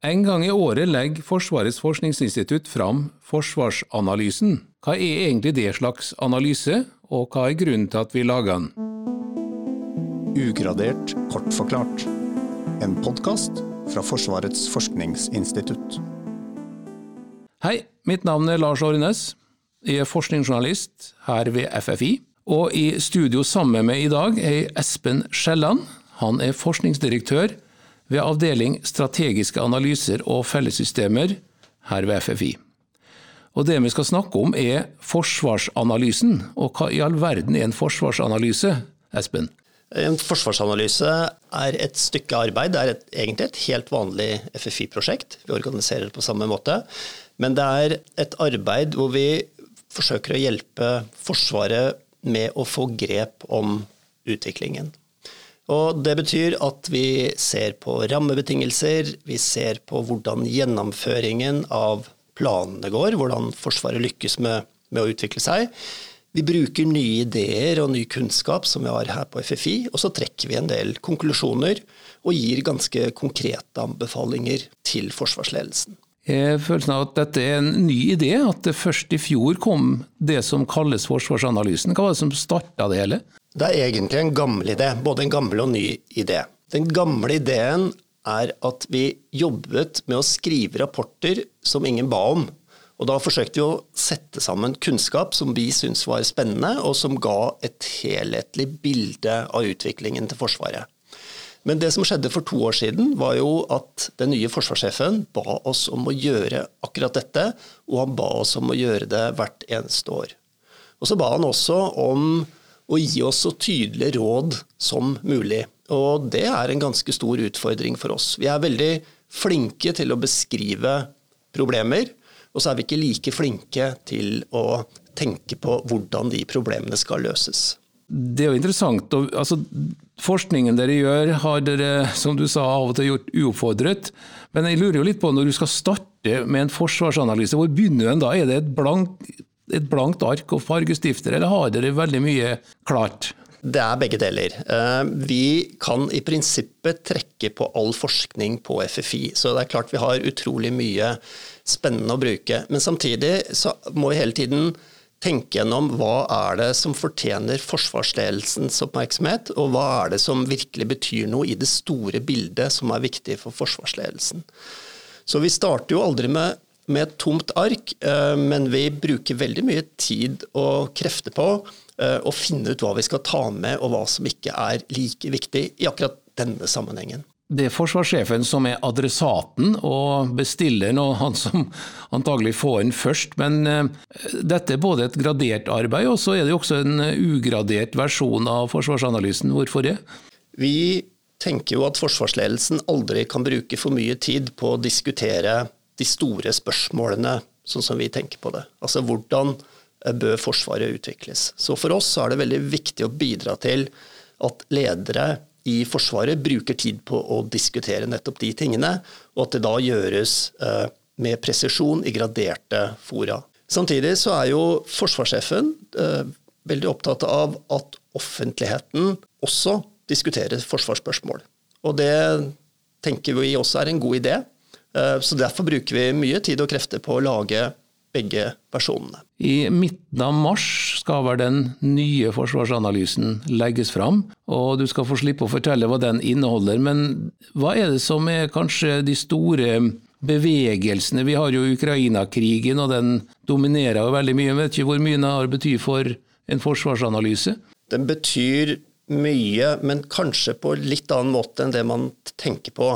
En gang i året legger Forsvarets forskningsinstitutt fram Forsvarsanalysen. Hva er egentlig det slags analyse, og hva er grunnen til at vi lager den? Ugradert kort forklart. En podkast fra Forsvarets forskningsinstitutt. Hei, mitt navn er Lars Årenes. Jeg er forskningsjournalist her ved FFI. Og i studio sammen med i dag er Espen Skjelland. Han er forskningsdirektør ved avdeling strategiske analyser og fellessystemer her ved FFI. Og Det vi skal snakke om er forsvarsanalysen. Og hva i all verden er en forsvarsanalyse, Espen? En forsvarsanalyse er et stykke arbeid. Det er et, egentlig et helt vanlig FFI-prosjekt. Vi organiserer det på samme måte. Men det er et arbeid hvor vi forsøker å hjelpe Forsvaret med å få grep om utviklingen. Og Det betyr at vi ser på rammebetingelser, vi ser på hvordan gjennomføringen av planene går, hvordan Forsvaret lykkes med, med å utvikle seg. Vi bruker nye ideer og ny kunnskap som vi har her på FFI, og så trekker vi en del konklusjoner og gir ganske konkrete anbefalinger til forsvarsledelsen. Jeg følelsen av at dette er en ny idé, at det først i fjor kom det som kalles forsvarsanalysen. Hva var det som starta det hele? Det er egentlig en gammel idé, både en gammel og ny idé. Den gamle ideen er at vi jobbet med å skrive rapporter som ingen ba om. Og da forsøkte vi å sette sammen kunnskap som vi syntes var spennende, og som ga et helhetlig bilde av utviklingen til Forsvaret. Men det som skjedde for to år siden, var jo at den nye forsvarssjefen ba oss om å gjøre akkurat dette, og han ba oss om å gjøre det hvert eneste år. Og så ba han også om og gi oss så tydelige råd som mulig. Og det er en ganske stor utfordring for oss. Vi er veldig flinke til å beskrive problemer, og så er vi ikke like flinke til å tenke på hvordan de problemene skal løses. Det er jo interessant. Altså, forskningen dere gjør, har dere som du sa, av og til gjort uoppfordret. Men jeg lurer jo litt på, når du skal starte med en forsvarsanalyse, hvor begynner du da? Er det et blankt et blankt ark og fargestifter, eller har dere veldig mye klart? Det er begge deler. Eh, vi kan i prinsippet trekke på all forskning på FFI. Så det er klart vi har utrolig mye spennende å bruke. Men samtidig så må vi hele tiden tenke gjennom hva er det som fortjener forsvarsledelsens oppmerksomhet, og hva er det som virkelig betyr noe i det store bildet som er viktig for forsvarsledelsen. Så vi starter jo aldri med med et tomt ark, eh, men vi bruker veldig mye tid og krefter på eh, å finne ut hva vi skal ta med, og hva som ikke er like viktig i akkurat denne sammenhengen. Det er forsvarssjefen som er adressaten og bestilleren, og han som antagelig får den først. Men uh, dette er både et gradert arbeid, og så er det jo også en ugradert versjon av forsvarsanalysen. Hvorfor det? Vi tenker jo at forsvarsledelsen aldri kan bruke for mye tid på å diskutere de store spørsmålene, sånn som vi tenker på det. Altså hvordan eh, bør Forsvaret utvikles. Så for oss er det veldig viktig å bidra til at ledere i Forsvaret bruker tid på å diskutere nettopp de tingene, og at det da gjøres eh, med presisjon i graderte fora. Samtidig så er jo forsvarssjefen eh, veldig opptatt av at offentligheten også diskuterer forsvarsspørsmål. Og det tenker vi også er en god idé. Eh, så Derfor bruker vi mye tid og krefter på å lage begge versjonene. I midten av mars skal vel den nye forsvarsanalysen legges fram, og du skal få slippe å fortelle hva den inneholder. Men hva er det som er kanskje de store bevegelsene? Vi har jo Ukraina-krigen, og den dominerer jo veldig mye. Jeg vet ikke hvor mye den har betyr for en forsvarsanalyse? Den betyr mye, men kanskje på litt annen måte enn det man tenker på.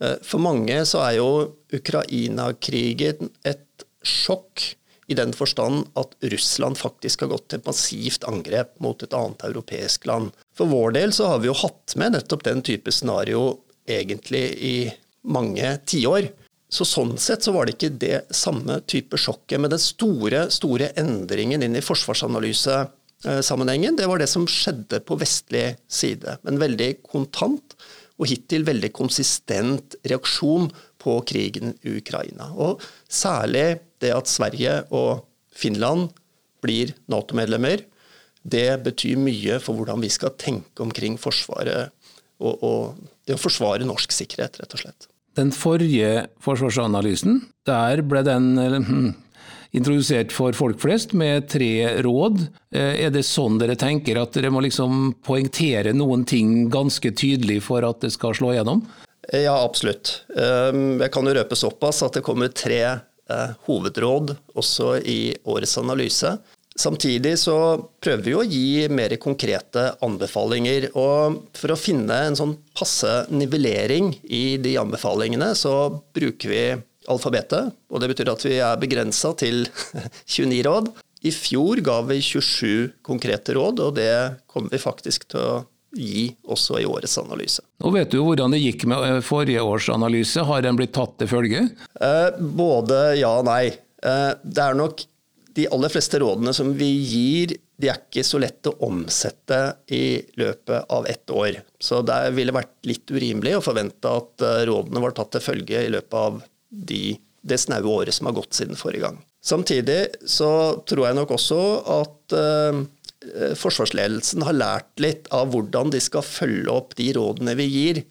Eh, for mange så er jo Ukraina-krigen et sjokk i den forstand at Russland faktisk har gått til massivt angrep mot et annet europeisk land. For vår del så har vi jo hatt med nettopp den type scenario egentlig i mange tiår. Så sånn sett så var det ikke det samme type sjokket. Men den store, store endringen inn i forsvarsanalysesammenhengen, det var det som skjedde på vestlig side. Men veldig kontant og hittil veldig konsistent reaksjon på krigen i Ukraina. Og særlig det at Sverige og Finland blir Nato-medlemmer, det betyr mye for hvordan vi skal tenke omkring Forsvaret og, og det å forsvare norsk sikkerhet, rett og slett. Den forrige forsvarsanalysen, der ble den hm, introdusert for folk flest med tre råd. Eh, er det sånn dere tenker at dere må liksom poengtere noen ting ganske tydelig for at det skal slå gjennom? Ja, absolutt. Ehm, jeg kan jo røpe såpass at det kommer tre eh, hovedråd også i årets analyse. Samtidig så prøver vi å gi mer konkrete anbefalinger. Og for å finne en sånn passe nivellering i de anbefalingene, så bruker vi alfabetet. Og det betyr at vi er begrensa til 29 råd. I fjor ga vi 27 konkrete råd, og det kommer vi faktisk til å gi også i årets analyse. Nå vet du hvordan det gikk med eh, forrige års analyse. Har den blitt tatt til følge? Eh, både ja og nei. Eh, det er nok de aller fleste rådene som vi gir, de er ikke så lett å omsette i løpet av ett år. Så det ville vært litt urimelig å forvente at eh, rådene var tatt til følge i løpet av de, det snaue året som har gått siden forrige gang. Samtidig så tror jeg nok også at eh, forsvarsledelsen har lært litt av hvordan de skal følge opp de rådene vi gir,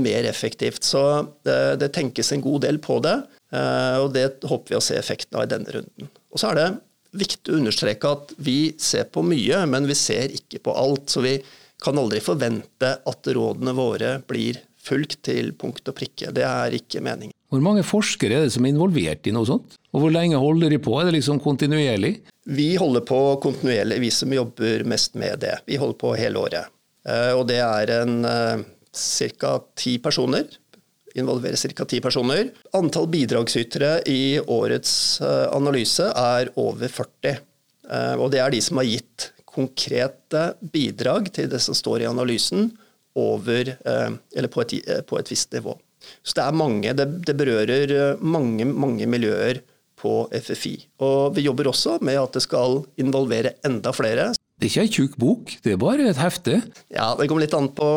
mer effektivt. Så det, det tenkes en god del på det, eh, og det håper vi å se effekten av i denne runden. Og så er det viktig å understreke at vi ser på mye, men vi ser ikke på alt. Så vi kan aldri forvente at rådene våre blir fulgt til punkt og prikke. Det er ikke meningen. Hvor mange forskere er det som er involvert i noe sånt? Og hvor lenge holder de på? Er det liksom kontinuerlig? Vi holder på kontinuerlig, vi som jobber mest med det. Vi holder på hele året. Eh, og det er en eh, ca. ti personer involverer ca. ti personer. Antall bidragsytere i årets eh, analyse er over 40. Eh, og det er de som har gitt konkrete bidrag til det som står i analysen, over, eh, eller på et, på et visst nivå. Så det er mange, det, det berører mange, mange miljøer på FFI. Og vi jobber også med at det skal involvere enda flere. Det er ikke ei tjukk bok, det er bare et hefte? Ja, det kommer litt an på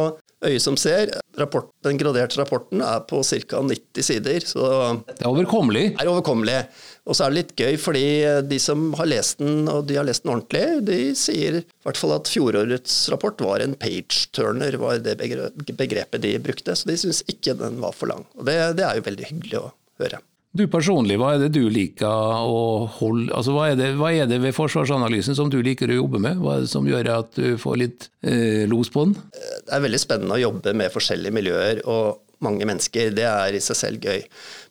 øyet som ser. Rapport, den graderte rapporten er på ca. 90 sider. Så det er overkommelig? er overkommelig. Og så er det litt gøy, fordi de som har lest den, og de har lest den ordentlig, de sier i hvert fall at fjorårets rapport var en page-turner, var det begrepet de brukte. Så de syns ikke den var for lang. Og det, det er jo veldig hyggelig å høre. Du personlig, hva er det du liker å holde altså, hva, er det, hva er det ved forsvarsanalysen som du liker å jobbe med? Hva er det som gjør at du får litt eh, los på den? Det er veldig spennende å jobbe med forskjellige miljøer og mange mennesker. Det er i seg selv gøy.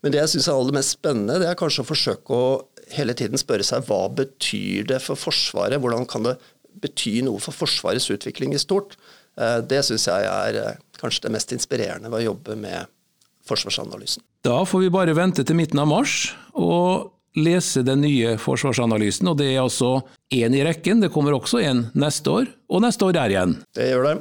Men det jeg syns er aller mest spennende, det er kanskje å forsøke å hele tiden spørre seg hva betyr det for Forsvaret? Hvordan kan det bety noe for Forsvarets utvikling i stort? Eh, det syns jeg er eh, kanskje det mest inspirerende ved å jobbe med forsvarsanalysen. Da får vi bare vente til midten av mars og lese den nye forsvarsanalysen. og Det er altså én i rekken. Det kommer også en neste år, og neste år der igjen. Det gjør det.